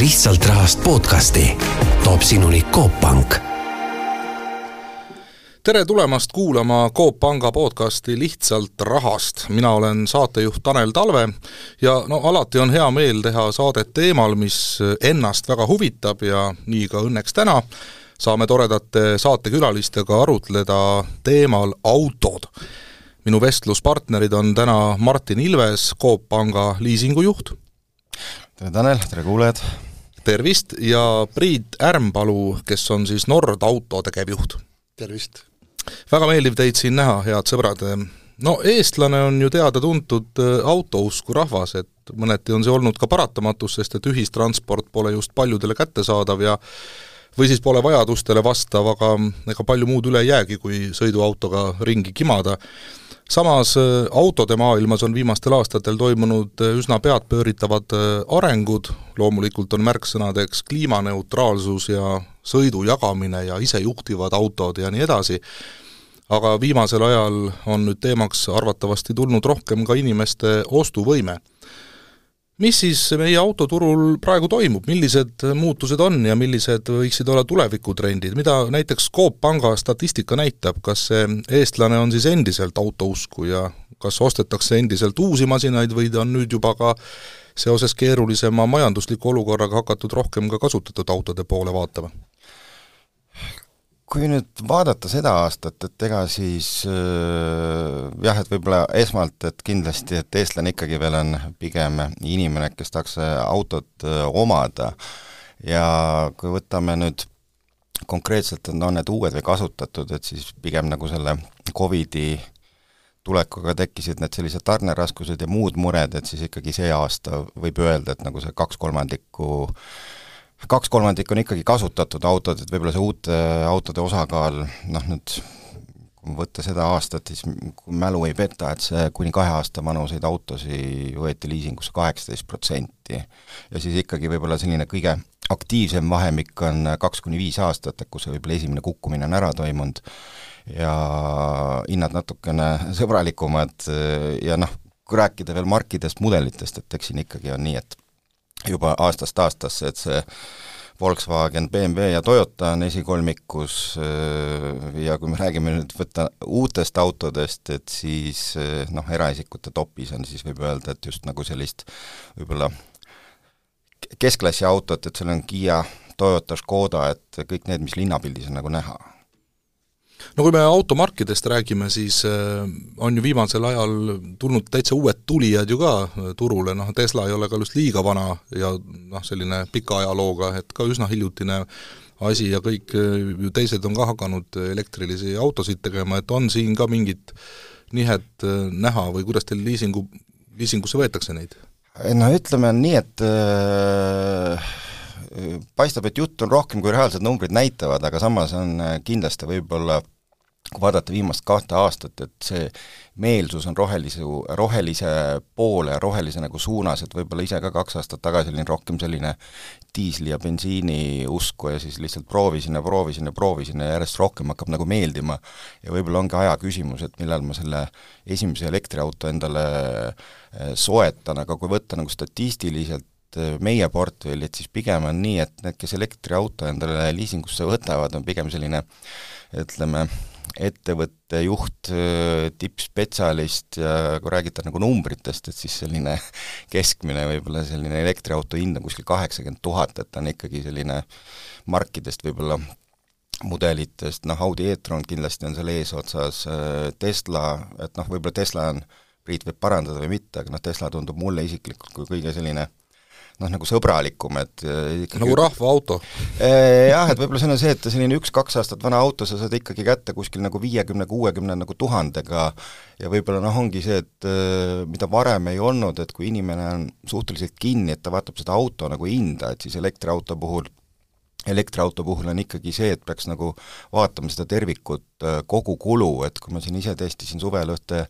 lihtsalt rahast podcasti toob sinuni Coop Pank tere tulemast kuulama Coop Panga podcasti Lihtsalt rahast, mina olen saatejuht Tanel Talve ja no alati on hea meel teha saadet teemal, mis ennast väga huvitab ja nii ka õnneks täna saame toredate saatekülalistega arutleda teemal autod. minu vestluspartnerid on täna Martin Ilves, Coop Panga liisingujuht. tere, Tanel, tere kuulajad! Tervist, ja Priit Ärmpalu, kes on siis Nord Auto tegevjuht. tervist! väga meeldiv teid siin näha, head sõbrad. no eestlane on ju teada-tuntud äh, autousku rahvas, et mõneti on see olnud ka paratamatus, sest et ühistransport pole just paljudele kättesaadav ja või siis pole vajadustele vastav, aga ega palju muud üle ei jäägi, kui sõiduautoga ringi kimada. Samas äh, autode maailmas on viimastel aastatel toimunud äh, üsna peadpööritavad arengud, loomulikult on märksõnadeks kliimaneutraalsus ja sõidu jagamine ja isejuhtivad autod ja nii edasi, aga viimasel ajal on nüüd teemaks arvatavasti tulnud rohkem ka inimeste ostuvõime. Mis siis meie autoturul praegu toimub, millised muutused on ja millised võiksid olla tulevikutrendid, mida näiteks Coop Panga statistika näitab, kas see eestlane on siis endiselt autousku ja kas ostetakse endiselt uusi masinaid või ta on nüüd juba ka seoses keerulisema majandusliku olukorraga hakatud rohkem ka kasutatud autode poole vaatama? Kui nüüd vaadata seda aastat, et ega siis äh, jah, et võib-olla esmalt, et kindlasti, et eestlane ikkagi veel on pigem inimene, kes tahaks autot äh, omada. Ja kui võtame nüüd konkreetselt, et on need uued või kasutatud, et siis pigem nagu selle Covidi tulekuga tekkisid need sellised tarneraskused ja muud mured, et siis ikkagi see aasta võib öelda, et nagu see kaks kolmandikku kaks kolmandikku on ikkagi kasutatud autod, et võib-olla see uute autode osakaal noh, nüüd kui võtta seda aastat, siis kui mälu ei peta, et see kuni kahe aasta vanuseid autosid võeti liisingusse kaheksateist protsenti. ja siis ikkagi võib-olla selline kõige aktiivsem vahemik on kaks kuni viis aastat, et kus võib-olla esimene kukkumine on ära toimunud ja hinnad natukene sõbralikumad ja noh, kui rääkida veel markidest, mudelitest, et eks siin ikkagi on nii, et juba aastast aastasse, et see Volkswagen, BMW ja Toyota on esikolmikus äh, ja kui me räägime nüüd võtta uutest autodest, et siis äh, noh, eraisikute topis on siis võib öelda, et just nagu sellist võib-olla keskklassi autot, et seal on Kiia, Toyota, Škoda, et kõik need, mis linnapildis on nagu näha no kui me automarkidest räägime, siis äh, on ju viimasel ajal tulnud täitsa uued tulijad ju ka äh, turule, noh Tesla ei ole ka just liiga vana ja noh, selline pika ajalooga, et ka üsna hiljutine asi ja kõik äh, ju teised on ka hakanud elektrilisi autosid tegema, et on siin ka mingit nihet näha või kuidas teil liisingu, liisingusse võetakse neid? no ütleme nii, et äh paistab, et jutt on rohkem, kui reaalsed numbrid näitavad, aga samas on kindlasti võib-olla kui vaadata viimast kahte aastat, et see meelsus on rohelise, rohelise poole, rohelise nagu suunas, et võib-olla ise ka kaks aastat tagasi olin rohkem selline diisli ja bensiini usku ja siis lihtsalt proovisin ja proovisin ja proovisin ja järjest rohkem hakkab nagu meeldima. ja võib-olla ongi aja küsimus, et millal ma selle esimese elektriauto endale eh, soetan, aga kui võtta nagu statistiliselt meie portfelli, et siis pigem on nii, et need, kes elektriauto endale liisingusse võtavad, on pigem selline ütleme, ettevõtte juht, tippspetsialist ja kui räägida nagu numbritest, et siis selline keskmine võib-olla selline elektriauto hind on kuskil kaheksakümmend tuhat, et ta on ikkagi selline markidest võib-olla mudelitest, noh Audi e-tron kindlasti on seal eesotsas, Tesla, et noh, võib-olla Tesla on, Priit võib parandada või mitte, aga noh, Tesla tundub mulle isiklikult kui kõige selline noh, nagu sõbralikum, et äh, ikkagi nagu rahvaauto? Äh, jah, et võib-olla see on see, et selline üks-kaks aastat vana auto sa saad ikkagi kätte kuskil nagu viiekümne, kuuekümne nagu tuhandega ja võib-olla noh, ongi see, et äh, mida varem ei olnud, et kui inimene on suhteliselt kinni, et ta vaatab seda auto nagu hinda, et siis elektriauto puhul elektriauto puhul on ikkagi see, et peaks nagu vaatama seda tervikut, kogu kulu, et kui ma siin ise testisin suvel ühte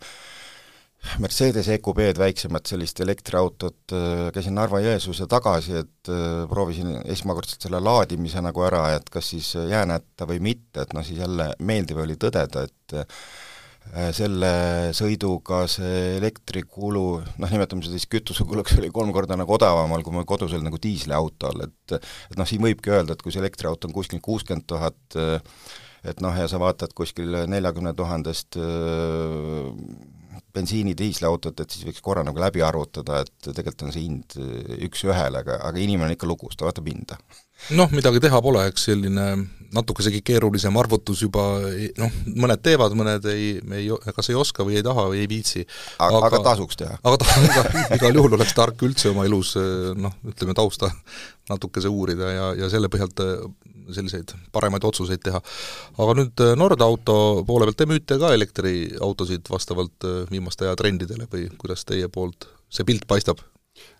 Mercedes EQB-d, väiksemat sellist elektriautot, äh, käisin Narva-Jõesuus ja tagasi, et äh, proovisin esmakordselt selle laadimise nagu ära, et kas siis jäänätta või mitte, et noh, siis jälle meeldiv oli tõdeda, et Äh, selle sõiduga see elektrikulu, noh, nimetame seda siis kütusekuluks, oli kolm korda nagu odavamal, kui mul kodus oli nagu diisliautol, et et noh, siin võibki öelda, et kui see elektriauto on kuskil kuuskümmend tuhat, et noh, ja sa vaatad kuskil neljakümne tuhandest bensiini-diisliautot, et siis võiks korra nagu läbi arvutada, et tegelikult on see hind üks-ühele, aga, aga inimene on ikka lukus, ta vaatab hinda. noh, midagi teha pole, eks selline natukesegi keerulisem arvutus juba noh, mõned teevad, mõned ei, ei, kas ei oska või ei taha või ei viitsi. aga, aga tasuks teha? aga ta, igal, igal juhul oleks tark üldse oma elus noh, ütleme tausta natukese uurida ja, ja selle põhjalt selliseid paremaid otsuseid teha. aga nüüd äh, Nordauto poole pealt, te müüte ka elektriautosid vastavalt äh, viimaste aja trendidele või kuidas teie poolt see pilt paistab?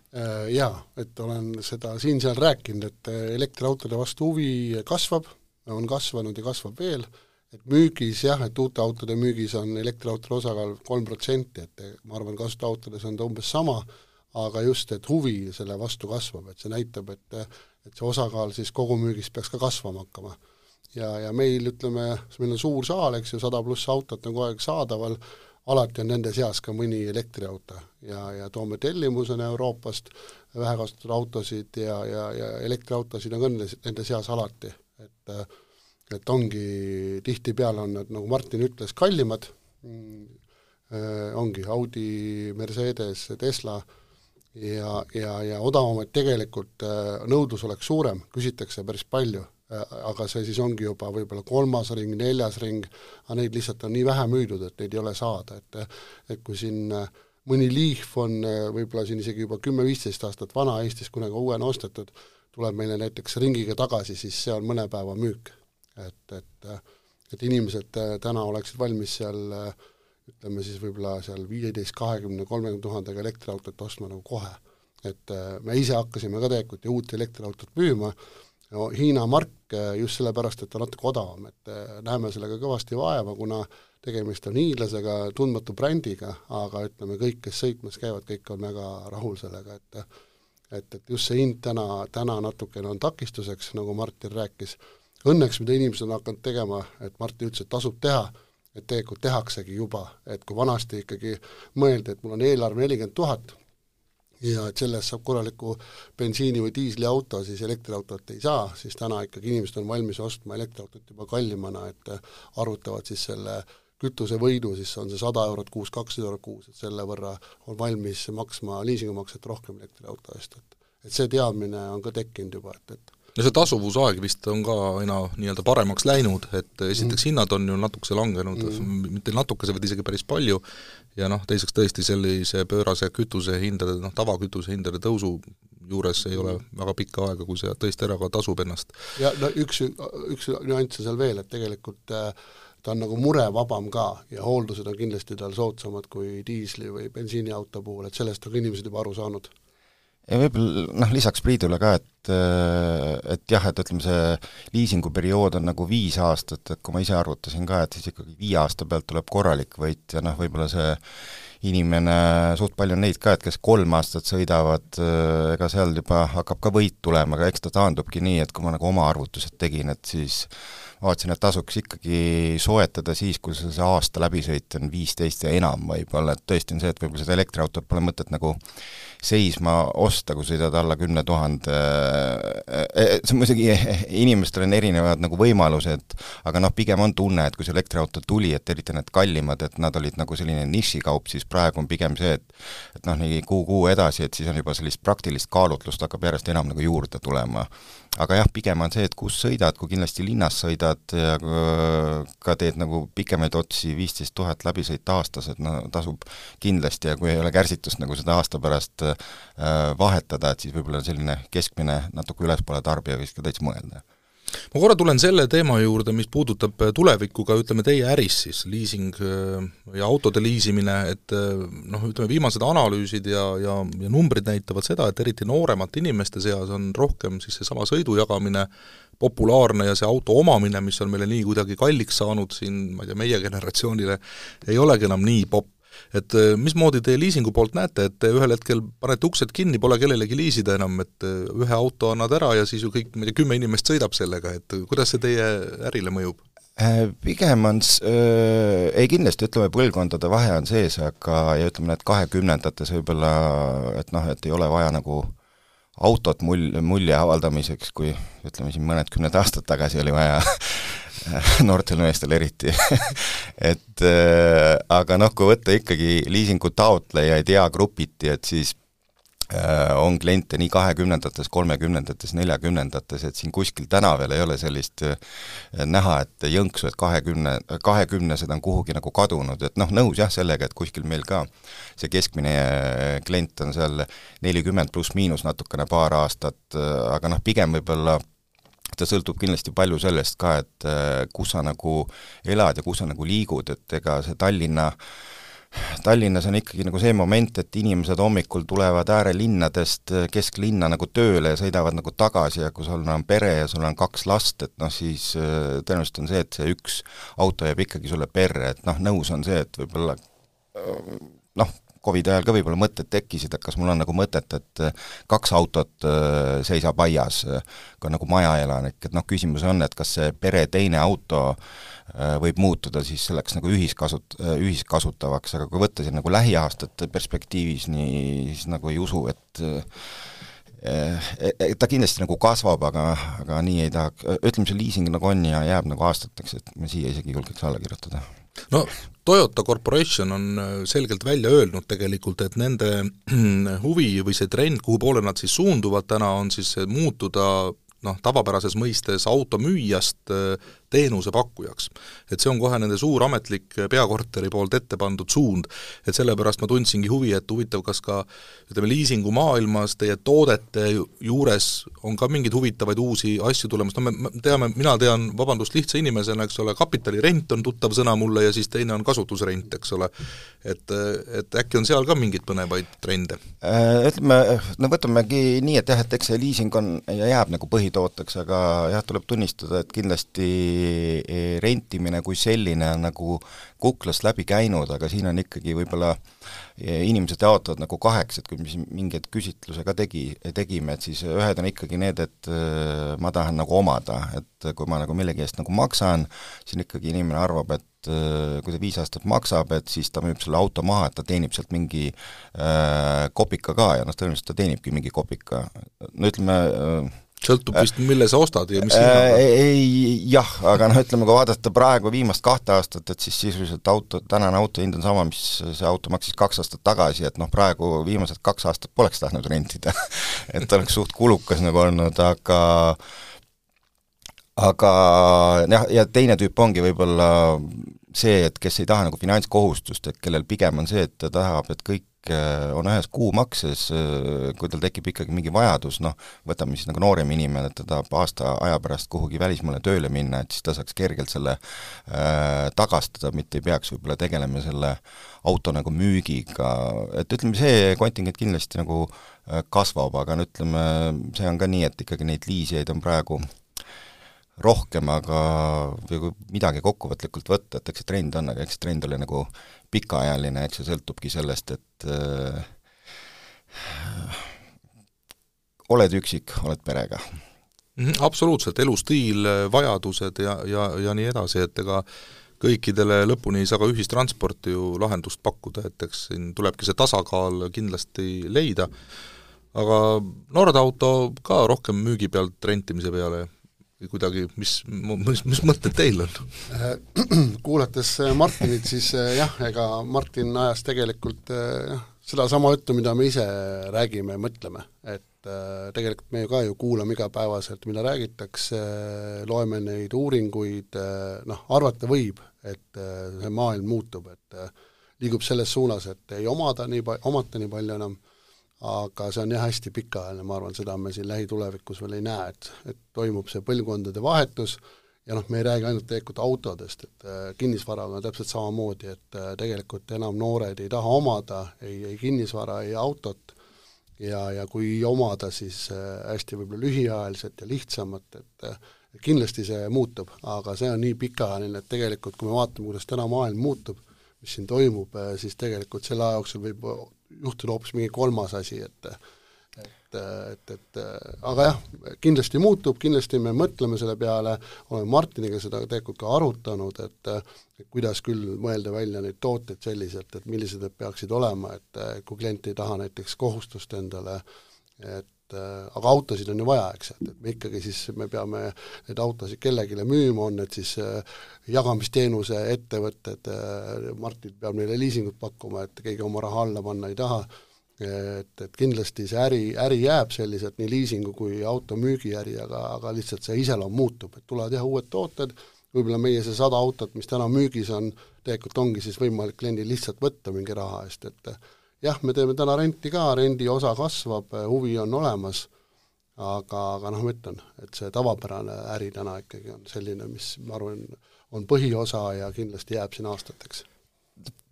Äh, jaa, et olen seda siin-seal rääkinud, et elektriautode vastu huvi kasvab, on kasvanud ja kasvab veel, et müügis jah, et uute autode müügis on elektriautode osakaal kolm protsenti, et ma arvan, kasutuautodes on ta umbes sama, aga just, et huvi selle vastu kasvab, et see näitab, et et see osakaal siis kogumüügist peaks ka kasvama hakkama. ja, ja meil ütleme, meil on suur saal, eks ju, sada pluss autot on kogu aeg saadaval, alati on nende seas ka mõni elektriauto. Ja, ja toome tellimusena Euroopast vähekasutatud autosid ja, ja, ja elektriautosid on ka nende, nende seas alati, et et ongi, tihtipeale on nad, nagu Martin ütles, kallimad, mm, äh, ongi Audi, Mercedes, Tesla ja, ja, ja odavamaid tegelikult äh, nõudlus oleks suurem, küsitakse päris palju, äh, aga see siis ongi juba võib-olla kolmas ring, neljas ring, aga neid lihtsalt on nii vähe müüdud, et neid ei ole saada, et et kui siin äh, mõni Leaf on võib-olla siin isegi juba kümme-viisteist aastat vana, Eestis kunagi uuena ostetud, tuleb meile näiteks ringiga tagasi, siis see on mõne päeva müük. et, et et inimesed täna oleksid valmis seal äh, ütleme siis võib-olla seal viieteist, kahekümne, kolmekümne tuhandega elektriautot ostma nagu kohe. et äh, me ise hakkasime ka tegelikult ju uut elektriautot müüma, no Hiina mark äh, just sellepärast, et ta natuke odavam, et äh, näeme sellega kõvasti vaeva, kuna tegemist on hiinlasega, tundmatu brändiga, aga ütleme, kõik, kes sõitmas käivad, kõik on väga rahul sellega, et et, et just see hind täna, täna natukene on takistuseks, nagu Martin rääkis, õnneks mida inimesed on hakanud tegema, et Martin ütles, et tasub teha, et tegelikult tehaksegi juba, et kui vanasti ikkagi mõeldi, et mul on eelarve nelikümmend tuhat ja et sellest saab korraliku bensiini- või diisliauto, siis elektriautot ei saa, siis täna ikkagi inimesed on valmis ostma elektriautot juba kallimana, et arvutavad siis selle kütusevõidu, siis on see sada eurot kuus, kakssada eurot kuus, et selle võrra on valmis maksma liisingumakset rohkem elektriauto eest, et et see teadmine on ka tekkinud juba, et, et no see tasuvusaeg vist on ka aina nii-öelda paremaks läinud, et esiteks mm. hinnad on ju natukese langenud mm., mitte natukese, vaid isegi päris palju, ja noh, teiseks tõesti sellise pöörase kütusehindade, noh tavakütuse hindade tõusu juures ei ole väga pikka aega, kui see tõesti ära ka tasub ennast. ja no üks, üks nüanss on seal veel, et tegelikult äh, ta on nagu murevabam ka ja hooldused on kindlasti tal soodsamad kui diisli- või bensiiniauto puhul, et sellest on ka inimesed juba aru saanud ja võib-olla noh, lisaks Priidule ka, et äh, et jah, et ütleme, see liisinguperiood on nagu viis aastat, et kui ma ise arvutasin ka, et siis ikkagi viie aasta pealt tuleb korralik võit ja noh, võib-olla see inimene, suht palju on neid ka, et kes kolm aastat sõidavad, äh, ega seal juba hakkab ka võit tulema, aga eks ta taandubki nii, et kui ma nagu oma arvutused tegin, et siis vaatasin, et tasuks ikkagi soetada siis, kui see aasta läbisõit on viisteist ja enam võib-olla, et tõesti on see, et võib-olla seda elektriautot pole mõtet nagu seisma osta, kui sõidad alla kümne tuhande, e, e, see muidugi, inimestel on erinevad nagu võimalused, aga noh, pigem on tunne, et kui see elektriauto tuli, et eriti need kallimad, et nad olid nagu selline nišikaup, siis praegu on pigem see, et et noh, nii kuu-kuu edasi, et siis on juba sellist praktilist kaalutlust hakkab järjest enam nagu juurde tulema. Aga jah, pigem on see, et kus sõidad, kui kindlasti linnas sõidad ja ka teed nagu pikemaid otsi, viisteist tuhat läbisõita aastas, et no tasub kindlasti ja kui ei ole kärsitust nagu seda aasta pärast äh, vahetada, et siis võib-olla selline keskmine natuke ülespoole tarbija võiks ka täitsa mõelda. Ma korra tulen selle teema juurde, mis puudutab äh, tulevikku ka ütleme teie äris siis, liising äh, ja autode liisimine, et noh, ütleme viimased analüüsid ja, ja, ja numbrid näitavad seda, et eriti nooremate inimeste seas on rohkem siis seesama sõidu jagamine populaarne ja see auto omamine, mis on meile nii kuidagi kalliks saanud siin, ma ei tea, meie generatsioonile, ei olegi enam nii popp et äh, mismoodi te liisingu poolt näete, et te ühel hetkel panete uksed kinni, pole kellelegi liisida enam, et äh, ühe auto annad ära ja siis ju kõik, ma ei tea, kümme inimest sõidab sellega, et kuidas see teie ärile mõjub? Äh, pigem on äh, ei kindlasti ütleme, põlvkondade vahe on sees, aga ja ütleme, need kahekümnendates võib-olla, et noh, et ei ole vaja nagu autot mul-, mulje avaldamiseks, kui ütleme siin mõnedkümned aastad tagasi oli vaja noortel meestel eriti. Et äh, aga noh, kui võtta ikkagi liisingu taotlejaid eagrupiti, et siis on kliente nii kahekümnendates, kolmekümnendates, neljakümnendates, et siin kuskil tänaval ei ole sellist äh, näha, et jõnksu, et kahekümne, kahekümnesed on kuhugi nagu kadunud, et noh, nõus jah sellega, et kuskil meil ka see keskmine äh, klient on seal nelikümmend pluss-miinus natukene paar aastat, aga noh, pigem võib-olla ta sõltub kindlasti palju sellest ka, et kus sa nagu elad ja kus sa nagu liigud, et ega see Tallinna äh, Tallinnas on ikkagi nagu see moment, et inimesed hommikul tulevad äärelinnadest kesklinna nagu tööle ja sõidavad nagu tagasi ja kui sul on pere ja sul on kaks last, et noh, siis äh, tõenäoliselt on see, et see üks auto jääb ikkagi sulle perre, et noh, nõus on see, et võib-olla äh, noh, Covidi ajal ka võib-olla mõtted tekkisid, et kas mul on nagu mõtet, et äh, kaks autot seisab aias, ka nagu majaelanik, et noh, küsimus on, et kas see pere teine auto Äh, võib muutuda siis selleks nagu ühiskasut-, äh, ühiskasutavaks, aga kui võtta siin nagu lähiaastate perspektiivis, nii siis nagu ei usu, et et ta kindlasti nagu kasvab, aga, aga nii ei taha, ütleme, see liising nagu on ja jääb nagu aastateks, et ma siia isegi julgeks alla kirjutada. No Toyota Corporation on äh, selgelt välja öelnud tegelikult, et nende huvi või see trend, kuhu poole nad siis suunduvad täna, on siis muutuda noh, tavapärases mõistes automüüjast teenusepakkujaks. et see on kohe nende suur ametlik peakorteri poolt ette pandud suund, et sellepärast ma tundsingi huvi, et huvitav, kas ka ütleme, liisingumaailmas teie toodete juures on ka mingeid huvitavaid uusi asju tulemas, no me teame, mina tean, vabandust, lihtsa inimesena, eks ole, kapitalirent on tuttav sõna mulle ja siis teine on kasutusrent, eks ole. et, et äkki on seal ka mingeid põnevaid trende? Äh, ütleme, no võtamegi nii, et jah, et eks see liising on ja jääb nagu põhitooteks, aga jah, tuleb tunnistada, et kindlasti E, rentimine kui selline on nagu kuklast läbi käinud, aga siin on ikkagi võib-olla e, inimesed jaotavad nagu kaheks, et kui me siin mingeid küsitluse ka tegi, tegime, et siis ühed on ikkagi need, et ma tahan nagu omada, et kui ma nagu millegi eest nagu maksan, siis ikkagi inimene arvab, et kui ta viis aastat maksab, et siis ta müüb selle auto maha, et ta teenib sealt mingi äh, kopika ka ja noh, tõenäoliselt ta teenibki mingi kopika. no ütleme äh, sõltub vist, mille sa ostad ja mis hinnaga? Äh, ei, jah, aga noh, ütleme, kui vaadata praegu viimast kahte aastat, et siis sisuliselt auto, tänane auto hind on sama, mis see auto maksis kaks aastat tagasi, et noh, praegu viimased kaks aastat poleks tahtnud rentida et oleks suht kulukas nagu olnud, aga aga jah, ja teine tüüp ongi võib-olla see, et kes ei taha nagu finantskohustust, et kellel pigem on see, et ta tahab, et kõik Äh, on ühes kuumakses, äh, kui tal tekib ikkagi mingi vajadus, noh, võtame siis nagu noorem inimene, ta tahab aasta aja pärast kuhugi välismaale tööle minna, et siis ta saaks kergelt selle äh, tagastada, mitte ei peaks võib-olla tegelema selle auto nagu müügiga, et ütleme, see kontingent kindlasti nagu äh, kasvab, aga no ütleme, see on ka nii, et ikkagi neid liisijaid on praegu rohkem, aga või midagi kokkuvõtlikult võtta, et eks see trend on, aga eks trend oli nagu pikaajaline, eks see sõltubki sellest, et äh, oled üksik, oled perega mm. -hmm, absoluutselt, elustiil, vajadused ja, ja, ja nii edasi, et ega kõikidele lõpuni ei saa ka ühistransporti ju lahendust pakkuda, et eks siin tulebki see tasakaal kindlasti leida, aga Nordauto ka rohkem müügi pealt rentimise peale kuidagi, mis, mis, mis mõtted teil on? Kuulates äh, Martinit, siis äh, jah, ega Martin ajas tegelikult äh, jah, sedasama juttu, mida me ise räägime ja mõtleme, et tegelikult me ju ka ju kuulame igapäevaselt, mida räägitakse, loeme neid uuringuid, noh, arvata võib, et see maailm muutub, et liigub selles suunas, et ei omada nii pa-, omata nii palju enam aga see on jah, hästi pikaajaline, ma arvan, seda me siin lähitulevikus veel ei näe, et, et toimub see põlvkondade vahetus. Ja noh, me ei räägi ainult tegelikult autodest, et äh, kinnisvaraga on täpselt samamoodi, et äh, tegelikult enam noored ei taha omada ei, ei kinnisvara, ei autot. Ja, ja kui omada, siis äh, hästi võib-olla lühiajaliselt ja lihtsamalt, et kindlasti see muutub, aga see on nii pikaajaline, et tegelikult kui me vaatame, kuidas täna maailm muutub, mis siin toimub, äh, siis tegelikult selle aja jooksul võib juhtuda hoopis mingi kolmas asi, et et, et, et aga jah, kindlasti muutub, kindlasti me mõtleme selle peale, oleme Martiniga seda tegelikult ka arutanud, et et kuidas küll mõelda välja neid tooteid selliselt, et millised need peaksid olema, et kui klient ei taha näiteks kohustust endale, et aga autosid on ju vaja, eks, et, et me ikkagi siis, me peame neid autosid kellelegi müüma, on need siis jagamisteenuse ettevõtted, Martin peab neile liisingut pakkuma, et keegi oma raha alla panna ei taha, et, et kindlasti see äri, äri jääb selliselt, nii liisingu kui auto müügiäri, aga, aga lihtsalt see iseloom muutub, et tulevad jah, uued tooted, võib-olla meie see sada autot, mis täna müügis on, tegelikult ongi siis võimalik kliendil lihtsalt võtta mingi raha eest, et jah, me teeme täna renti ka, rendi osa kasvab, huvi on olemas, aga, aga noh, ma ütlen, et see tavapärane äri täna ikkagi on selline, mis ma arvan, on põhiosa ja kindlasti jääb siin aastateks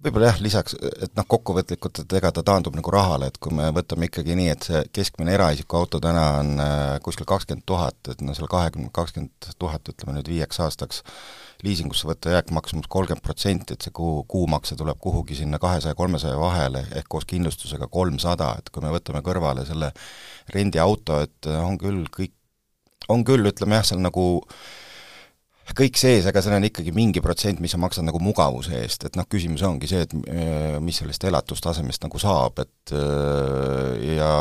võib-olla jah, lisaks, et noh, kokkuvõtlikult, et ega ta taandub nagu rahale, et kui me võtame ikkagi nii, et see keskmine eraisiku auto täna on äh, kuskil kakskümmend tuhat, et no selle kahekümne, kakskümmend tuhat, ütleme nüüd viieks aastaks, liisingusse võtta jääkmaksumus kolmkümmend protsenti, et see kuu, kuumakse tuleb kuhugi sinna kahesaja, kolmesaja vahele, ehk koos kindlustusega kolmsada, et kui me võtame kõrvale selle rendiauto, et on küll kõik, on küll, ütleme jah, seal nagu äh, kõik sees, aga seal on ikkagi mingi protsent, mis sa maksad nagu mugavuse eest, et noh, küsimus ongi see, et äh, mis sellest elatustasemest nagu saab, et äh, ja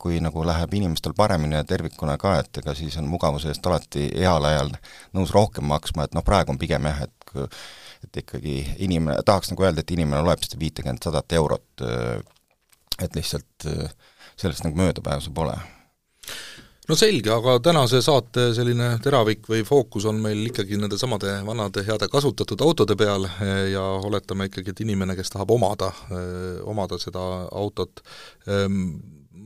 kui nagu läheb inimestel paremini ja tervikuna ka, et ega siis on mugavuse eest alati heal ajal nõus rohkem maksma, et noh, praegu on pigem jah, et et ikkagi inimene, tahaks nagu öelda, et inimene loeb seda viitekümmet, sadat eurot, äh, et lihtsalt sellest nagu möödapääsu pole no selge, aga tänase saate selline teravik või fookus on meil ikkagi nende samade vanade heade kasutatud autode peal eh, ja oletame ikkagi, et inimene, kes tahab omada, eh, omada seda autot, ehm,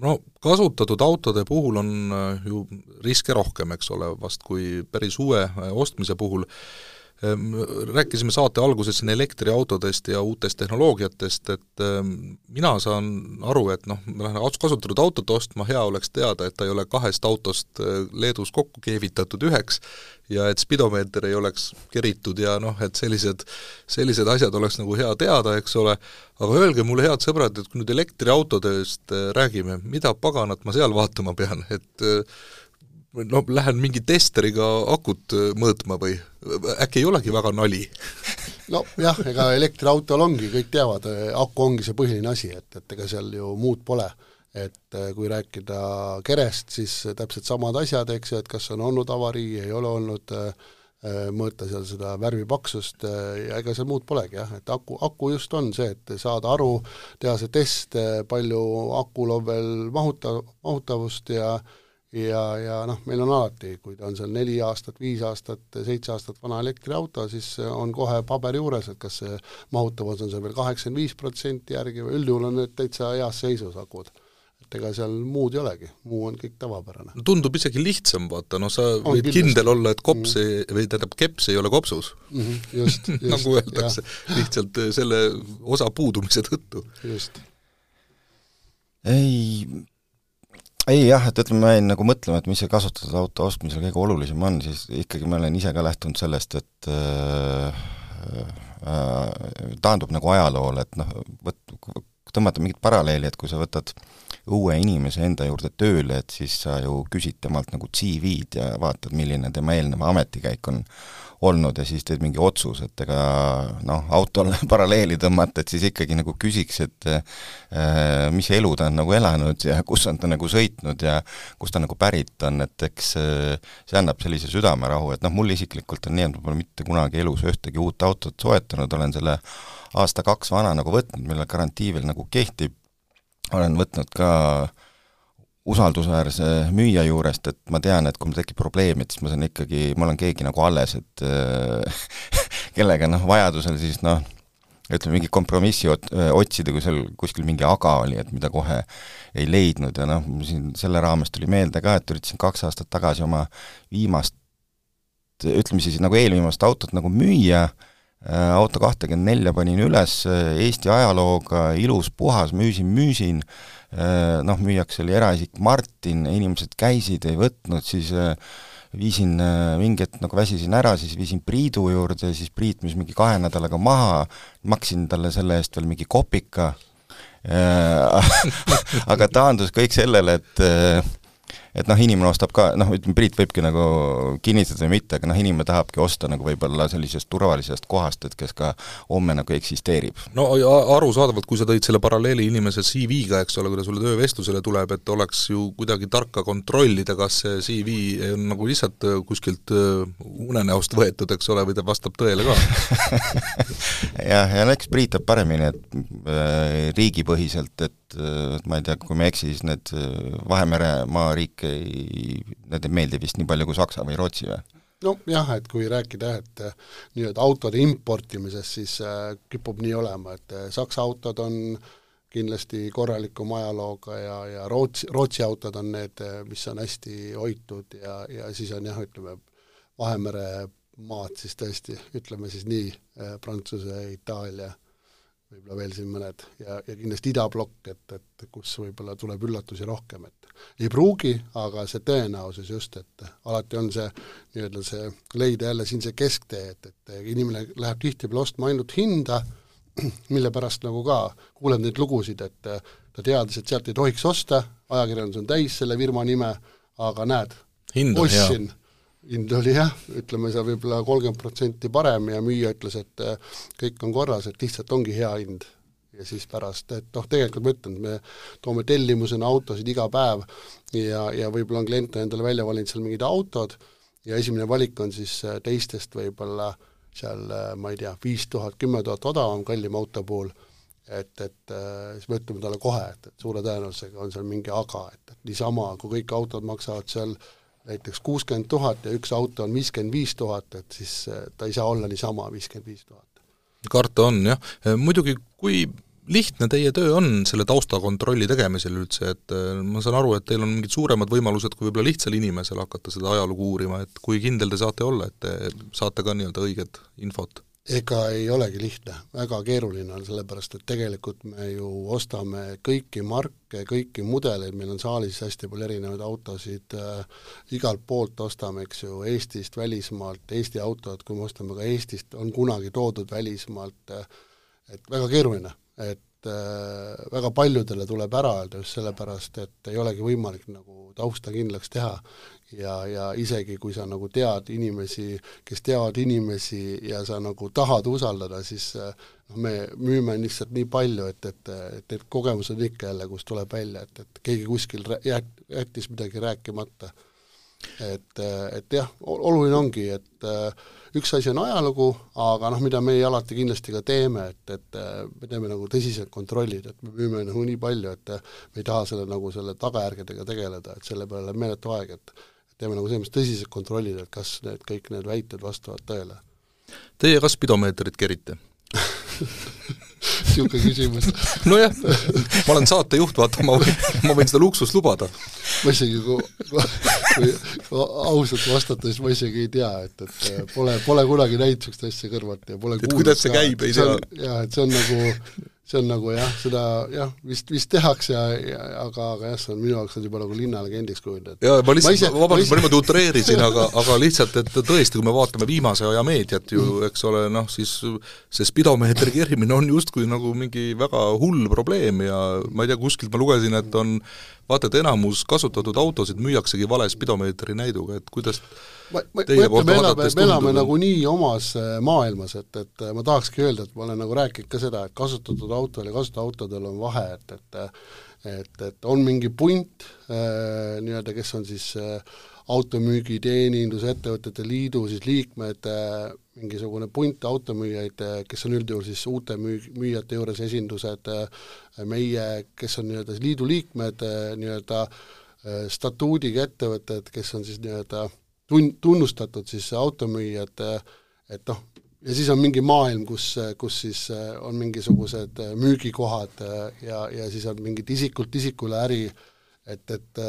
no kasutatud autode puhul on eh, ju riske rohkem, eks ole, vast kui päris uue ostmise puhul rääkisime saate alguses siin elektriautodest ja uutest tehnoloogiatest, et ehm, mina saan aru, et noh, ma lähen kasutatud autot ostma, hea oleks teada, et ta ei ole kahest autost eh, Leedus kokku keevitatud üheks ja et spidomeeter ei oleks keritud ja noh, et sellised, sellised asjad oleks nagu hea teada, eks ole, aga öelge mulle, head sõbrad, et kui nüüd elektriautodest räägime, mida paganat ma seal vaatama pean, et no lähen mingi testeriga akut äh, mõõtma või äkki ei olegi väga nali nojah, ega elektriautol ongi, kõik teavad, äh, aku ongi see põhiline asi, et, et ega seal ju muud pole. et äh, kui rääkida kerest, siis täpselt samad asjad, eks ju, et kas on olnud avarii, ei ole olnud, mõõta seal seda värvipaksust ja ega seal muud polegi jah, et aku, aku just on see, et saada aru, teha see test, palju akul on veel mahuta, mahutavust ja ja, ja noh, meil on alati, kui ta on seal neli aastat, viis aastat, seitse aastat vana elektriauto, siis on kohe paber juures, et kas see mahutavus on seal veel kaheksakümmend viis protsenti järgi või üldjuhul on need täitsa heas seisus akud. et ega seal muud ei olegi, muu on kõik tavapärane. tundub isegi lihtsam, vaata, noh sa on võid kindlasti. kindel olla, et kops mm -hmm. või tähendab, keps ei ole kopsus mm. -hmm, just, just nagu öeldakse, lihtsalt selle osa puudumise tõttu. just. ei, ei jah, et ütleme, ma jäin nagu mõtlema, et mis see kasutatud auto ostmisel kõige olulisem on, siis ikkagi ma olen ise ka lähtunud sellest, et äh, äh, taandub nagu ajaloole, et noh, võt-, tõmmata mingit paralleeli, et kui sa võtad uue inimese enda juurde tööle, et siis sa ju küsid temalt nagu CV-d ja vaatad, milline tema eelnev ametikäik on olnud ja siis teed mingi otsus, et ega noh, autole paralleeli tõmmata, et siis ikkagi nagu küsiks, et äh, mis elu ta on nagu elanud ja kus on ta nagu sõitnud ja kust ta nagu pärit on, et eks äh, see annab sellise südamerahu, et noh, mul isiklikult on nii, et ma pole mitte kunagi elus ühtegi uut autot soetanud, olen selle aasta-kaks vana nagu võtnud, millel garantii veel nagu kehtib, olen võtnud ka äh, usaldusväärse müüja juurest, et ma tean, et kui mul tekib probleem, et siis ma saan ikkagi, mul on keegi nagu alles, et äh, kellega noh, vajadusel siis noh, ütleme, mingi kompromissi ot-, otsida, kui seal kuskil mingi aga oli, et mida kohe ei leidnud ja noh, siin selle raames tuli meelde ka, et üritasin kaks aastat tagasi oma viimast, ütleme siis nagu eelviimast autot nagu müüa, äh, auto kahtekümmend nelja panin üles, Eesti ajalooga, ilus, puhas, müüsin, müüsin, Äh, noh, müüjaks oli eraisik Martin, inimesed käisid, ei võtnud, siis äh, viisin äh, mingi hetk nagu väsisin ära, siis viisin Priidu juurde, siis Priit müüs mingi kahe nädalaga maha, maksin talle selle eest veel mingi kopika, aga taandus kõik sellele, et et noh, inimene ostab ka, noh, ütleme, Priit võibki nagu kinnitada või mitte, aga noh, inimene tahabki osta nagu võib-olla sellisest turvalisest kohast, et kes ka homme nagu eksisteerib. no arusaadavalt, kui sa tõid selle paralleeli inimese CV-ga, eks ole, kui ta sulle töövestlusele tuleb, et oleks ju kuidagi tark ka kontrollida, kas see CV on nagu lihtsalt äh, kuskilt äh, unenäost võetud, eks ole, või ta vastab tõele ka jah, ja no eks Priit teab paremini, et äh, riigipõhiselt, et ma ei tea, kui ma ei eksi, siis need Vahemere maariike ei, need ei meeldi vist nii palju kui Saksa või Rootsi või? nojah, et kui rääkida, et nii-öelda autode importimisest, siis äh, kipub nii olema, et äh, Saksa autod on kindlasti korralikuma ajalooga ja, ja Rootsi, Rootsi autod on need, äh, mis on hästi hoitud ja, ja siis on jah, ütleme, Vahemere maad siis tõesti, ütleme siis nii, Prantsuse, Itaalia võib-olla veel siin mõned ja, ja kindlasti idablokk, et, et kus võib-olla tuleb üllatusi rohkem, et ei pruugi, aga see tõenäosus just, et alati on see nii-öelda see, leida jälle siin see kesktee, et, et inimene läheb tihtipeale ostma ainult hinda, mille pärast nagu ka kuuleb neid lugusid, et ta teadis, et sealt ei tohiks osta, ajakirjandus on täis selle firma nime, aga näed, ostsin hind oli jah, ütleme seal võib-olla kolmkümmend protsenti parem ja müüja ütles, et äh, kõik on korras, et lihtsalt ongi hea hind. ja siis pärast, et noh, tegelikult ma ütlen, me toome tellimusena autosid iga päev ja, ja võib-olla on klient endale välja valinud seal mingid autod ja esimene valik on siis äh, teistest võib-olla seal äh, ma ei tea, viis tuhat, kümme tuhat odavam kallim auto puhul, et, et siis me ütleme talle kohe, et, et suure tõenäosusega on seal mingi aga, et, et niisama, kui kõik autod maksavad seal näiteks kuuskümmend tuhat ja üks auto on viiskümmend viis tuhat, et siis eh, ta ei saa olla niisama viiskümmend viis tuhat. karta on jah, eh, muidugi kui lihtne teie töö on selle taustakontrolli tegemisel üldse, et eh, ma saan aru, et teil on mingid suuremad võimalused kui võib-olla lihtsal inimesel hakata seda ajalugu uurima, et kui kindel te saate olla, et te saate ka nii-öelda õiget infot? Ega ei olegi lihtne, väga keeruline on, sellepärast et tegelikult me ju ostame kõiki marke, kõiki mudeleid, meil on saalis hästi palju erinevaid autosid äh,, igalt poolt ostame, eks ju, Eestist, välismaalt, Eesti autod, kui me ostame ka Eestist, on kunagi toodud välismaalt äh,, et väga keeruline, et äh, väga paljudele tuleb ära öelda just sellepärast, et ei olegi võimalik nagu tausta kindlaks teha ja, ja isegi kui sa nagu tead inimesi, kes teavad inimesi ja sa nagu tahad usaldada, siis noh, me müüme lihtsalt nii palju, et, et, et need kogemused ikka jälle, kus tuleb välja, et, et keegi kuskil jät-, jättis midagi rääkimata. Et, et jah, oluline ongi, et üks asi on ajalugu, aga noh, mida meie alati kindlasti ka teeme, et, et me teeme nagu tõsised kontrollid, et me müüme nagu nii palju, et me ei taha selle nagu selle tagajärgedega tegeleda, et selle peale läheb meeletu aeg, et teeme nagu selles mõttes tõsised kontrollid, et kas need, kõik need väited vastavad tõele. Teie kas spidomeetrit kerite niisugune küsimus nojah, ma olen saatejuht, vaata, ma võin, ma võin seda luksust lubada. ma isegi, kui ausalt vastata, siis ma isegi ei tea, et, et pole, pole kunagi näinud niisugust asja kõrvalt ja pole et kuidas see käib, ei tea. jaa, et see on nagu see on nagu jah, seda jah, vist, vist tehakse aga, aga jah, see on minu jaoks on juba nagu linnalegendiks kujunenud. jaa, ma lihtsalt, vabandust, ma niimoodi utreerisin, aga, aga lihtsalt, et tõesti, kui me vaatame viimase aja meediat ju, eks ole, noh siis see spidomeetri kerimine on justkui nagu mingi väga hull probleem ja ma ei tea, kuskilt ma lugesin, et on vaata, et enamus kasutatud autosid müüaksegi vale spidomeetri näiduga, et kuidas ma, ma, ma ütlen, me elame, me elame nagu nii omas äh, maailmas, et, et äh, ma tahakski öelda, et ma olen nagu rääkinud ka seda, et kasutatud autol ja kasutatud autodel on vahe, et, et et, et on mingi punt äh, nii-öelda, kes on siis äh, automüügi teenindusettevõtete liidu siis liikmed äh,, mingisugune punt automüüjaid, äh, kes on üldjuhul siis uute müü-, müüjate juures esindused äh,, meie, kes on nii-öelda liidu liikmed äh,, nii-öelda äh, statuudiga ettevõtted, kes on siis nii-öelda tun-, tunnustatud siis automüüjad, et noh, ja siis on mingi maailm, kus, kus siis on mingisugused müügikohad ja, ja siis on mingid isikult isikule äri, et, et,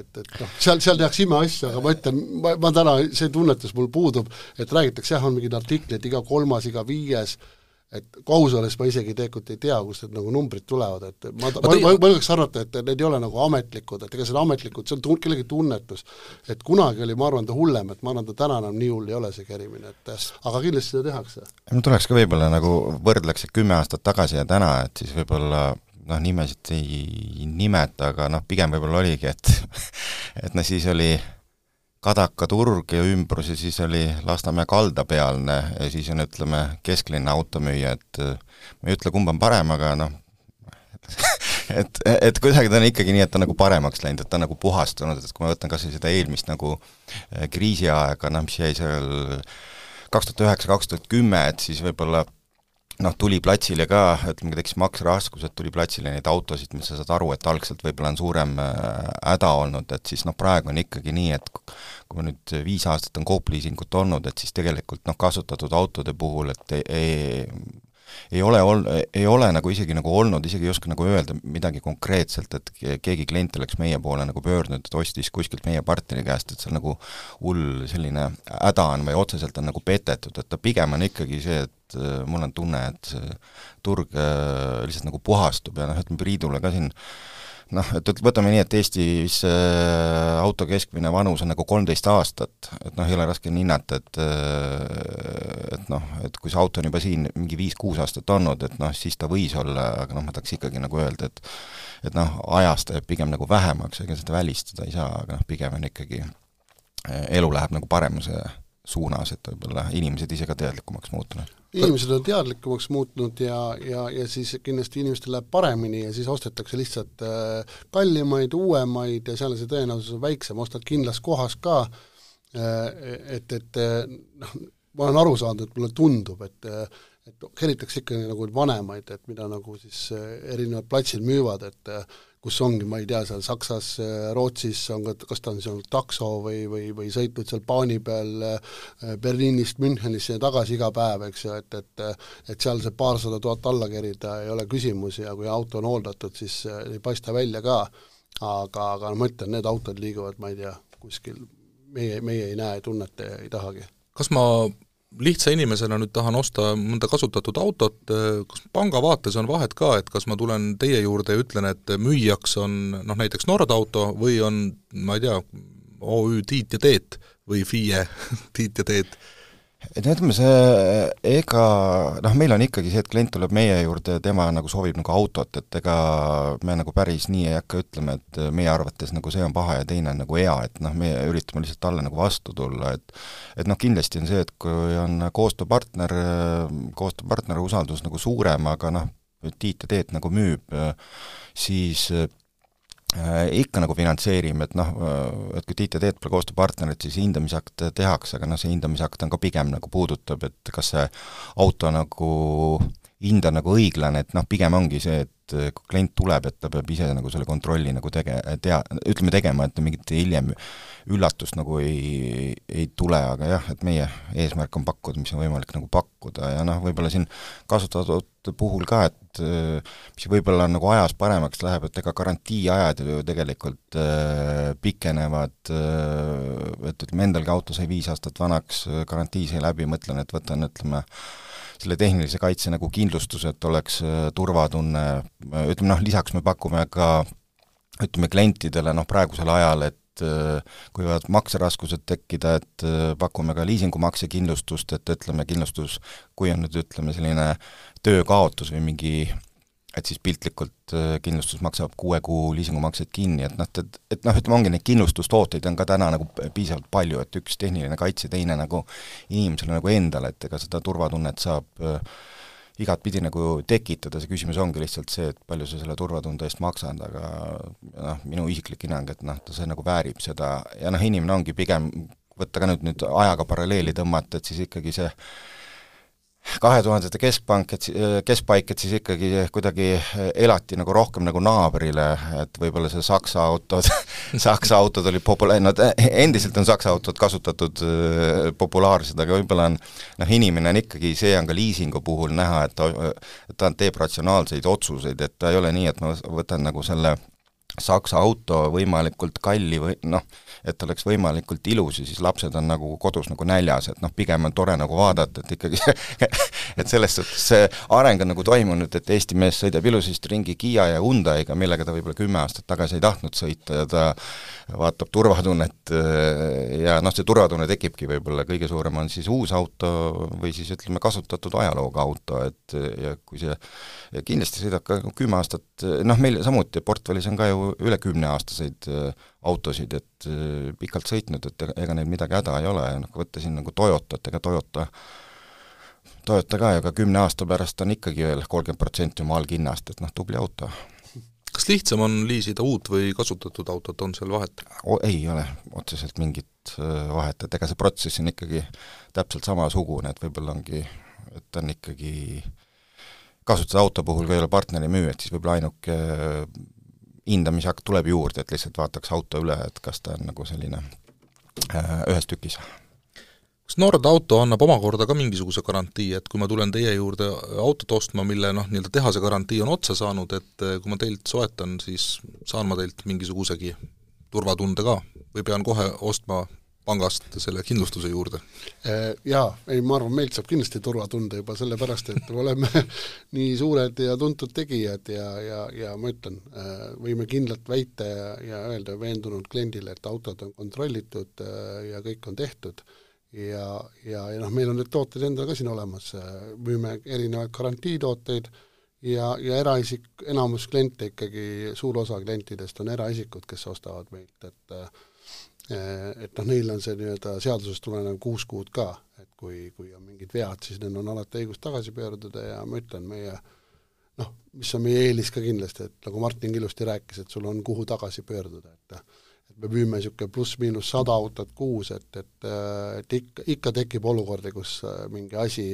et, et noh, seal, seal tehakse imeasju, aga ma ütlen, ma, ma täna, see tunnetus mul puudub, et räägitakse, jah, on mingid artiklid, iga kolmas, iga viies, et kui aus olla, siis ma isegi tegelikult ei tea, kust need nagu numbrid tulevad, et ma, ma, ma, ma, julgeks arvata, et need ei ole nagu ametlikud, et ega see ametlikud, see on tun-, kellegi tunnetus. et kunagi oli, ma arvan, ta hullem, et ma arvan, ta täna enam nii hull ei ole, see kerimine, et aga kindlasti seda tehakse. no tuleks ka võib-olla nagu võrdleks kümme aastat tagasi ja täna, et siis võib-olla noh, nimesid ei nimeta, aga noh, pigem võib-olla oligi, et et noh, siis oli Kadaka turg ja ümbrus ja siis oli Lasnamäe kalda pealne ja siis on, ütleme, kesklinna automüüja, et ma ei ütle, kumb on parem, aga noh, et, et kuidagi ta on ikkagi nii, et ta on nagu paremaks läinud, et ta on nagu puhastunud, et kui ma võtan kas või seda eelmist nagu kriisiaega, noh, mis jäi seal kaks tuhat üheksa, kaks tuhat kümme, et siis võib-olla noh, tuli platsile ka, ütleme, tekkis makseraskused, tuli platsile neid autosid, mis sa saad aru, et algselt võib-olla on suurem äh, häda olnud, et siis noh, praegu on ikkagi nii, et kui nüüd viis aastat on Coop liisingut olnud, et siis tegelikult noh, kasutatud autode puhul, et ei, ei ei ole ol-, ei ole nagu isegi nagu olnud, isegi ei oska nagu öelda midagi konkreetselt, et keegi klient oleks meie poole nagu pöördunud, et ostis kuskilt meie partneri käest, et seal nagu hull selline häda on või otseselt on nagu petetud, et ta pigem on ikkagi see, et äh, mul on tunne, et turg äh, lihtsalt nagu puhastub ja noh, ütleme Priidule ka siin äh, noh, et võtame nii, et Eestis äh, auto keskmine vanus on nagu kolmteist aastat, et noh, ei ole raske hinnata, et äh, et noh, et kui see auto on juba siin mingi viis-kuus aastat olnud, et noh, siis ta võis olla, aga noh, ma tahaks ikkagi nagu öelda, et et noh, ajas ta jääb pigem nagu vähemaks, ega seda välistada ei saa, aga noh, pigem on ikkagi, äh, elu läheb nagu paremuse suunas, et võib-olla inimesed ise ka teadlikumaks muutunud. Inimesed on teadlikumaks muutnud ja, ja, ja siis kindlasti inimestel läheb paremini ja siis ostetakse lihtsalt äh, kallimaid, uuemaid ja seal on see tõenäosus väiksem, ostad kindlas kohas ka äh,, et, et noh, ma olen aru saanud, et mulle tundub, et et helitakse ikkagi nagu vanemaid, et mida nagu siis erinevad platsil müüvad, et kus ongi, ma ei tea, seal Saksas, Rootsis on ka, kas ta on seal takso või, või, või sõitnud seal paani peal Berliinist Münchenisse ja tagasi iga päev, eks ju, et, et et seal see paarsada tuhat alla kerida ei ole küsimus ja kui auto on hooldatud, siis ei paista välja ka, aga, aga ma ütlen, need autod liiguvad, ma ei tea, kuskil meie, meie ei näe, tunneta ja ei tahagi. kas ma lihtsa inimesena nüüd tahan osta mõnda kasutatud autot, kas panga vaates on vahet ka, et kas ma tulen teie juurde ja ütlen, et müüjaks on noh, näiteks Nordauto või on, ma ei tea, OÜ Tiit ja Teet või FIE Tiit ja Teet et no ütleme, see ega noh, meil on ikkagi see, et klient tuleb meie juurde ja tema nagu soovib nagu autot, et ega me nagu päris nii ei hakka ütlema, et meie arvates nagu see on paha ja teine on nagu hea, et noh, me üritame lihtsalt talle nagu vastu tulla, et et noh, kindlasti on see, et kui on koostööpartner, koostööpartneri usaldus nagu suurem, aga noh, Tiit ja Teet nagu müüb, siis ikka nagu finantseerime, et noh, äh, et kui Tiit ja Teet pole koostööpartnerid, siis hindamisakt tehakse, aga noh, see hindamisakt on ka pigem nagu puudutab, et kas see auto nagu hind on nagu õiglane, et noh, pigem ongi see, et kui klient tuleb, et ta peab ise nagu selle kontrolli nagu tege-, tea-, ütleme tegema, et mingit hiljem üllatust nagu ei, ei tule, aga jah, et meie eesmärk on pakkuda, mis on võimalik nagu pakkuda ja noh, võib-olla siin kasutatud puhul ka, et mis võib-olla nagu ajas paremaks läheb, et ega garantiiajad ju tegelikult äh, pikenevad äh,, et ütleme, endalgi auto sai viis aastat vanaks, garantii sai läbi, mõtlen, et võtan, ütleme, selle tehnilise kaitse nagu kindlustus, et oleks äh, turvatunne, ütleme noh, lisaks me pakume ka ütleme klientidele noh, praegusel ajal, et äh, kui võivad makseraskused tekkida, et äh, pakume ka liisingumaksekindlustust, et ütleme, kindlustus, kui on nüüd ütleme, selline töökaotus või mingi et siis piltlikult äh, kindlustus maksab kuue kuu liisingumakseid kinni, et noh, et, et noh, ütleme, ongi neid kindlustustooteid on ka täna nagu piisavalt palju, et üks tehniline kaitse, teine nagu inimesele nagu endale, et ega seda turvatunnet saab äh, igatpidi nagu tekitada, see küsimus ongi lihtsalt see, et palju sa selle turvatunde eest maksad, aga noh, minu isiklik hinnang, et noh, ta see nagu väärib seda. Ja noh, inimene ongi pigem, võtta ka nüüd, nüüd ajaga paralleeli tõmmata, et siis ikkagi see kahe tuhandete keskpank, et keskpaik, et siis ikkagi kuidagi elati nagu rohkem nagu naabrile, et võib-olla see Saksa autod Saksa autod olid populaarne, nad endiselt on Saksa autod kasutatud äh, populaarsed, aga võib-olla on noh, inimene on ikkagi, see on ka liisingu puhul näha, et ta, ta teeb ratsionaalseid otsuseid, et ta ei ole nii, et ma võtan nagu selle Saksa auto võimalikult kalli või noh, et oleks võimalikult ilus ja siis lapsed on nagu kodus nagu näljas, et noh, pigem on tore nagu vaadata, et ikkagi et selles suhtes see areng on nagu toimunud, et Eesti mees sõidab ilusasti ringi Kiia ja Hyundai'ga, millega ta võib-olla kümme aastat tagasi ei tahtnud sõita ja ta vaatab turvatunnet ja noh, see turvatunne tekibki võib-olla, kõige suurem on siis uus auto või siis ütleme, kasutatud ajalooga auto, et ja kui see ja kindlasti sõidab ka kümme aastat, noh meil samuti portfellis on ka ju üle kümneaastaseid autosid, et pikalt sõitnud, et ega neil midagi häda ei ole ja noh, kui võtta siin nagu Toyotat, ega Toyota Toyota ka ju ka kümne aasta pärast on ikkagi veel kolmkümmend protsenti oma alghinnast, et noh, tubli auto kas lihtsam on liisida uut või kasutatud autot, on seal vahet? Ei ole otseselt mingit vahet, et ega see protsess on ikkagi täpselt samasugune, et võib-olla ongi, et on ikkagi kasutatud auto puhul, kui ei ole partneri müü, et siis võib-olla ainuke hindamisakt tuleb juurde, et lihtsalt vaataks auto üle, et kas ta on nagu selline ühes tükis. Kas Nord Auto annab omakorda ka mingisuguse garantii, et kui ma tulen teie juurde autot ostma, mille noh, nii-öelda tehase garantii on otsa saanud, et eh, kui ma teilt soetan, siis saan ma teilt mingisugusegi turvatunde ka või pean kohe ostma pangast selle kindlustuse juurde? Eh, jaa, ei ma arvan, meilt saab kindlasti turvatunde juba sellepärast, et me oleme nii suured ja tuntud tegijad ja, ja, ja ma ütlen, eh, võime kindlalt väita ja, ja öelda veendunud kliendile, et autod on kontrollitud ja kõik on tehtud ja, ja, ja noh, meil on need tooted endal ka siin olemas, müüme erinevaid garantiitooteid ja, ja eraisik, enamus kliente ikkagi, suur osa klientidest on eraisikud, kes ostavad meilt, et et noh, neil on see nii-öelda seadusest tulenev kuus kuud ka, et kui, kui on mingid vead, siis neil on alati õigus tagasi pöörduda ja ma ütlen, meie noh, mis on meie eelis ka kindlasti, et nagu Martin ilusti rääkis, et sul on kuhu tagasi pöörduda, et me müüme niisugune pluss-miinus sada autot kuus, et, et et ikka, ikka tekib olukordi, kus äh, mingi asi,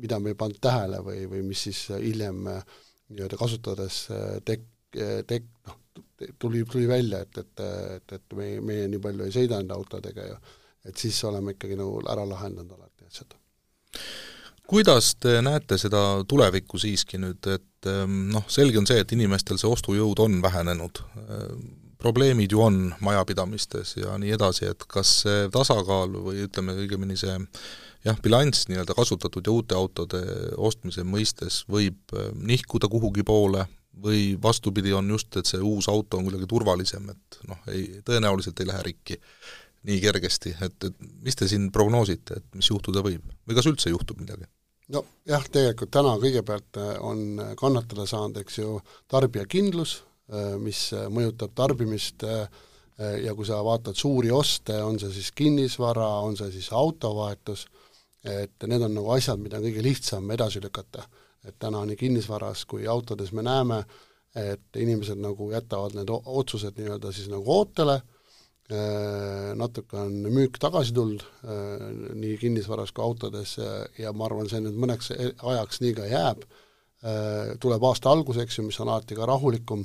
mida me ei pannud tähele või, või mis siis hiljem äh, nii-öelda kasutades äh, tek-, tek-, noh, tuli, tuli välja, et, et, et, et meie, meie nii palju ei sõida nende autodega ja et siis oleme ikkagi nagu ära lahendanud alati asjad. kuidas te näete seda tulevikku siiski nüüd, et ähm, noh, selge on see, et inimestel see ostujõud on vähenenud, probleemid ju on majapidamistes ja nii edasi, et kas see tasakaal või ütleme õigemini see jah, bilanss nii-öelda kasutatud ja uute autode ostmise mõistes võib äh, nihkuda kuhugi poole või vastupidi, on just, et see uus auto on kuidagi turvalisem, et noh, ei, tõenäoliselt ei lähe rikki nii kergesti, et, et mis te siin prognoosite, et mis juhtuda võib või kas üldse juhtub midagi? nojah, tegelikult täna kõigepealt äh, on kannatada saanud, eks ju, tarbijakindlus, Äh, mis äh, mõjutab tarbimist ja kui sa vaatad suuri oste, on see siis kinnisvara, on see siis autovahetus, et need on nagu asjad, mida on kõige lihtsam edasi lükata. Et täna nii kinnisvaras kui autodes me näeme, et inimesed nagu jätavad need otsused nii-öelda siis nagu ootele, natuke on müük tagasi tulnud nii kinnisvaras kui autodes ja ma arvan, see nüüd mõneks ajaks nii ka jääb, tuleb aasta algus, eks ju, mis on alati ka rahulikum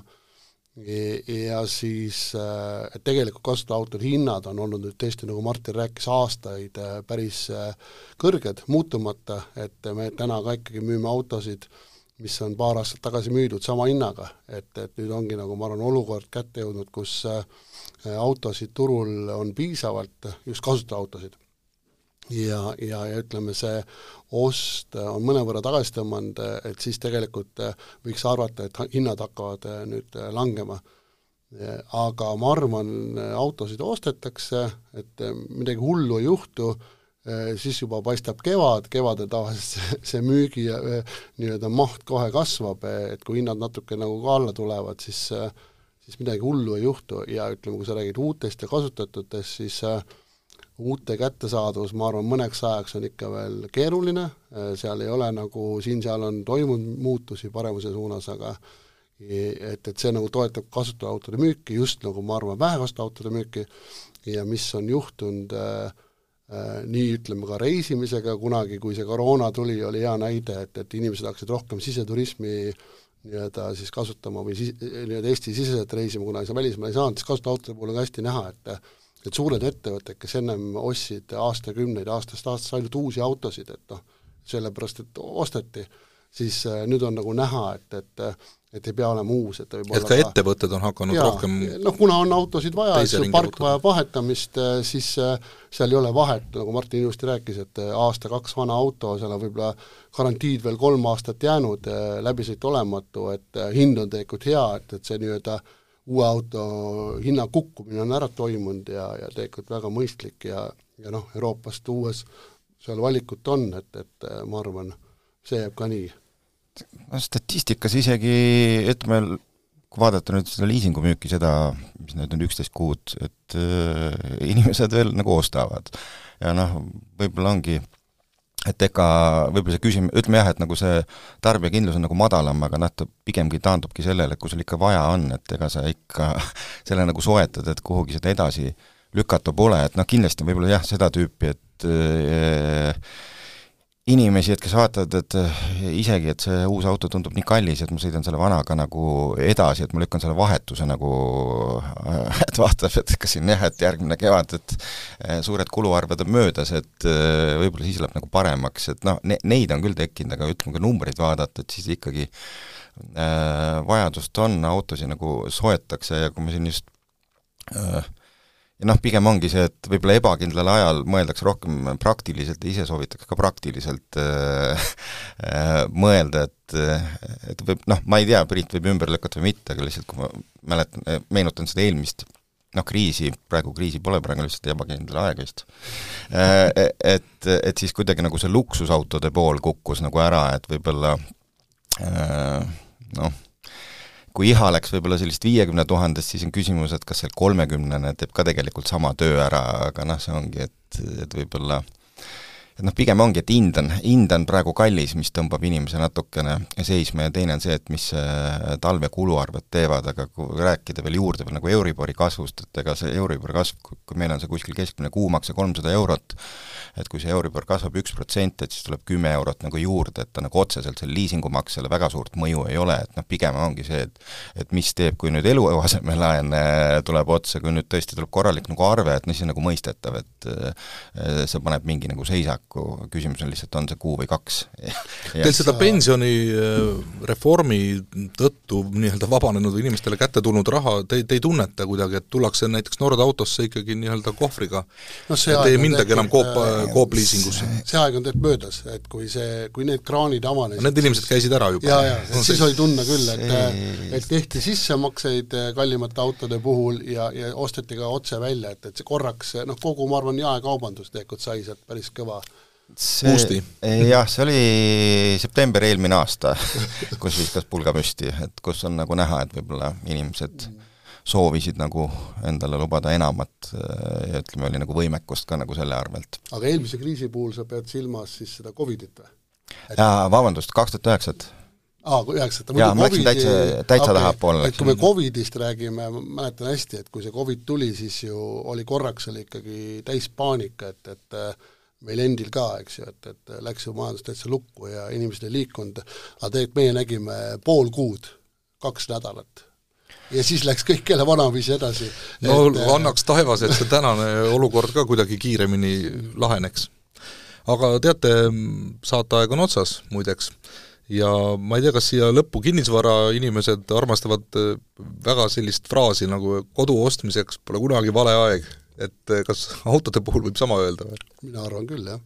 ja siis äh, tegelikult kasutajautode hinnad on olnud nüüd tõesti, nagu Martin rääkis, aastaid äh, päris äh, kõrged, muutumata, et me täna ka ikkagi müüme autosid, mis on paar aastat tagasi müüdud sama hinnaga, et, et nüüd ongi nagu ma arvan, olukord kätte jõudnud, kus autosid turul on piisavalt, just kasutajaautosid ja, ja, ja ütleme, see ost on mõnevõrra tagasi tõmmanud, et siis tegelikult võiks arvata, et hinnad hakkavad nüüd langema. aga ma arvan, autosid ostetakse, et midagi hullu ei juhtu, siis juba paistab kevad, kevadel tavaliselt see müügi nii-öelda maht kohe kasvab, et kui hinnad natuke nagu ka alla tulevad, siis siis midagi hullu ei juhtu ja ütleme, kui sa räägid uutest ja kasutatutest, siis äh, uute kättesaadavus, ma arvan, mõneks ajaks on ikka veel keeruline, seal ei ole nagu, siin-seal on toimunud muutusi paremuse suunas, aga et, et see nagu toetab kasutavautode müüki, just nagu ma arvan, vähekasutajautode müüki ja mis on juhtunud äh, äh, nii ütleme ka reisimisega, kunagi kui see koroona tuli, oli hea näide, et, et inimesed hakkasid rohkem siseturismi nii-öelda siis kasutama või siis nii-öelda Eesti-siseselt reisima, kuna sa välismaale ei saanud, siis kasutavautode puhul on ka hästi näha, et et suured ettevõtted, kes ennem ostsid aastakümneid, aastast aastasse ainult uusi autosid, et noh, sellepärast, et osteti, siis nüüd on nagu näha, et, et et ei pea olema uus, et ta võib et olla ka ettevõtted on hakanud jaa, rohkem noh, kuna on autosid vaja, eks ju, park vajab vahetamist, siis äh, seal ei ole vahet, nagu Martin ilusti rääkis, et äh, aasta-kaks vana auto, seal on võib-olla garantiid veel kolm aastat jäänud, läbisõit olematu, et äh, hind on tegelikult hea, et, et see nii-öelda uue auto hinna kukkumine on ära toimunud ja, ja tegelikult väga mõistlik ja, ja noh, Euroopast uues seal valikut on, et, et äh, ma arvan, see jääb ka nii no statistikas isegi, ütleme, kui vaadata nüüd seda liisingumüüki, seda, mis nüüd on üksteist kuud, et äh, inimesed veel nagu ostavad. ja noh, võib-olla ongi, et eka võib-olla see küsim-, ütleme jah, et nagu see tarbijakindlus on nagu madalam, aga noh, ta pigemgi taandubki sellele, et kui sul ikka vaja on, et ega sa ikka selle nagu soetad, et kuhugi seda edasi lükata pole, et noh, kindlasti võib-olla jah, seda tüüpi, et äh, inimesi, et kes vaatavad, et eh, isegi, et see uus auto tundub nii kallis, et ma sõidan selle vanaga nagu edasi, et ma lükkan selle vahetuse nagu, et vaatab, et kas siin jah, et järgmine kevad, et eh, suured kuluarved on möödas, et eh, võib-olla siis läheb nagu paremaks, et noh, ne-, neid on küll tekkinud, aga ütleme, kui numbreid vaadata, et siis ikkagi äh, vajadust on, autosid nagu soetakse ja kui me siin just äh, ja noh, pigem ongi see, et võib-olla ebakindlal ajal mõeldakse rohkem praktiliselt ja ise soovitakse ka praktiliselt äh, äh, mõelda, et et võib, noh, ma ei tea, Priit võib ümber lükata või mitte, aga lihtsalt kui ma mäletan, meenutan seda eelmist noh, kriisi, praegu kriisi pole, praegu on lihtsalt ebakindel aeg vist äh,, et, et siis kuidagi nagu see luksusautode pool kukkus nagu ära, et võib-olla äh, noh, kui iha läks võib-olla sellist viiekümne tuhandest, siis on küsimus, et kas see kolmekümnene teeb ka tegelikult sama töö ära, aga noh, see ongi, et, et võib-olla et noh, pigem ongi, et hind on, hind on praegu kallis, mis tõmbab inimese natukene seisma ja teine on see, et mis talve kuluarved teevad, aga kui rääkida veel juurde veel nagu Euribori kasvust, et ega see Euribori kasv, kui meil on see kuskil keskmine kuumakse kolmsada eurot, et kui see Euribor kasvab üks protsent, et siis tuleb kümme eurot nagu juurde, et ta nagu otseselt selle liisingumaksele väga suurt mõju ei ole, et noh, pigem ongi see, et et mis teeb, kui nüüd eluasemelaen äh, tuleb otsa, kui nüüd tõesti tuleb korralik nagu arve, et noh, siis on nagu mõistetav, et äh, see paneb mingi nagu seisaku, küsimus on lihtsalt, on see kuu või kaks. Teil seda pensionireformi tõttu nii-öelda vabanenud inimestele kätte tulnud raha, te, te ei tunneta kuidagi, et tullakse näiteks Nord autosse ikkagi nii-öelda kohvriga no see et ei mindagi enam tekkinud, Coop, äh, Coop liisingusse? see aeg on tegelikult möödas, et kui see, kui need kraanid avanesid Need inimesed käisid ära juba? jaa, jaa, siis oli tunda küll, et See- et tehti sissemakseid äh, kallimate autode puhul ja, ja osteti ka otse välja, et, et see korraks noh, kogu ma arvan, jaekaubandus tegelikult sai sealt päris kõva. See, jah, see oli september eelmine aasta, kus viskas pulga püsti, et kus on nagu näha, et võib-olla inimesed soovisid nagu endale lubada enamat ja ütleme, oli nagu võimekust ka nagu selle arvelt. aga eelmise kriisi puhul sa pead silmas siis seda Covidit või? jaa, vabandust, kaks tuhat üheksat. aa, kui üheksat Jaa, ma läksin täitsa- täitsa tahapoole et kui me. Covidist räägime, ma mäletan hästi, et kui see Covid tuli, siis ju oli korraks oli ikkagi täis paanika, et, et äh, meil endil ka, eks ju, et, et läks ju majandus täitsa lukku ja inimesed ei liikunud, aga tegelikult meie nägime pool kuud, kaks nädalat. ja siis läks kõik jälle vanaviisi edasi. no et, annaks taevas, et see tänane olukord ka kuidagi kiiremini laheneks. aga teate, saateaeg on otsas muideks ja ma ei tea, kas siia lõppu kinnisvara inimesed armastavad väga sellist fraasi nagu kodu ostmiseks pole kunagi vale aeg, et äh, kas autode puhul võib sama öelda või? mina arvan küll, jah.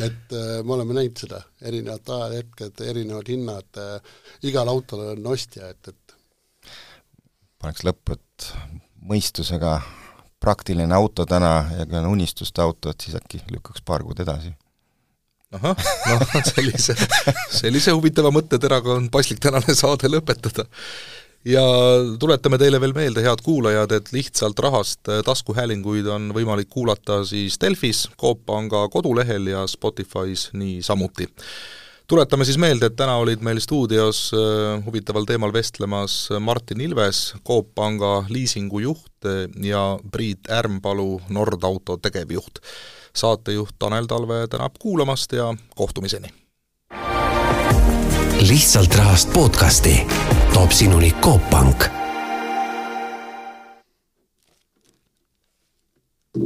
et äh, me oleme näinud seda, erinevad ajahetked, erinevad hinnad äh,, igal autol on ostja, et, et paneks lõppu, et mõistusega praktiline auto täna ja kui on unistuste auto, et siis äkki lükkaks paar kuud edasi. ahah, noh sellise, sellise huvitava mõtteteraga on paslik tänane saade lõpetada. Ja tuletame teile veel meelde, head kuulajad, et lihtsalt rahast taskuhäälinguid on võimalik kuulata siis Delfis, Coop Panga kodulehel ja Spotify's niisamuti tuletame siis meelde, et täna olid meil stuudios äh, huvitaval teemal vestlemas Martin Ilves, Coop Panga liisingujuht äh, ja Priit Ärmpalu, Nordauto tegevjuht. saatejuht Tanel Talve tänab kuulamast ja kohtumiseni! lihtsalt rahast podcasti toob sinuni Coop Pank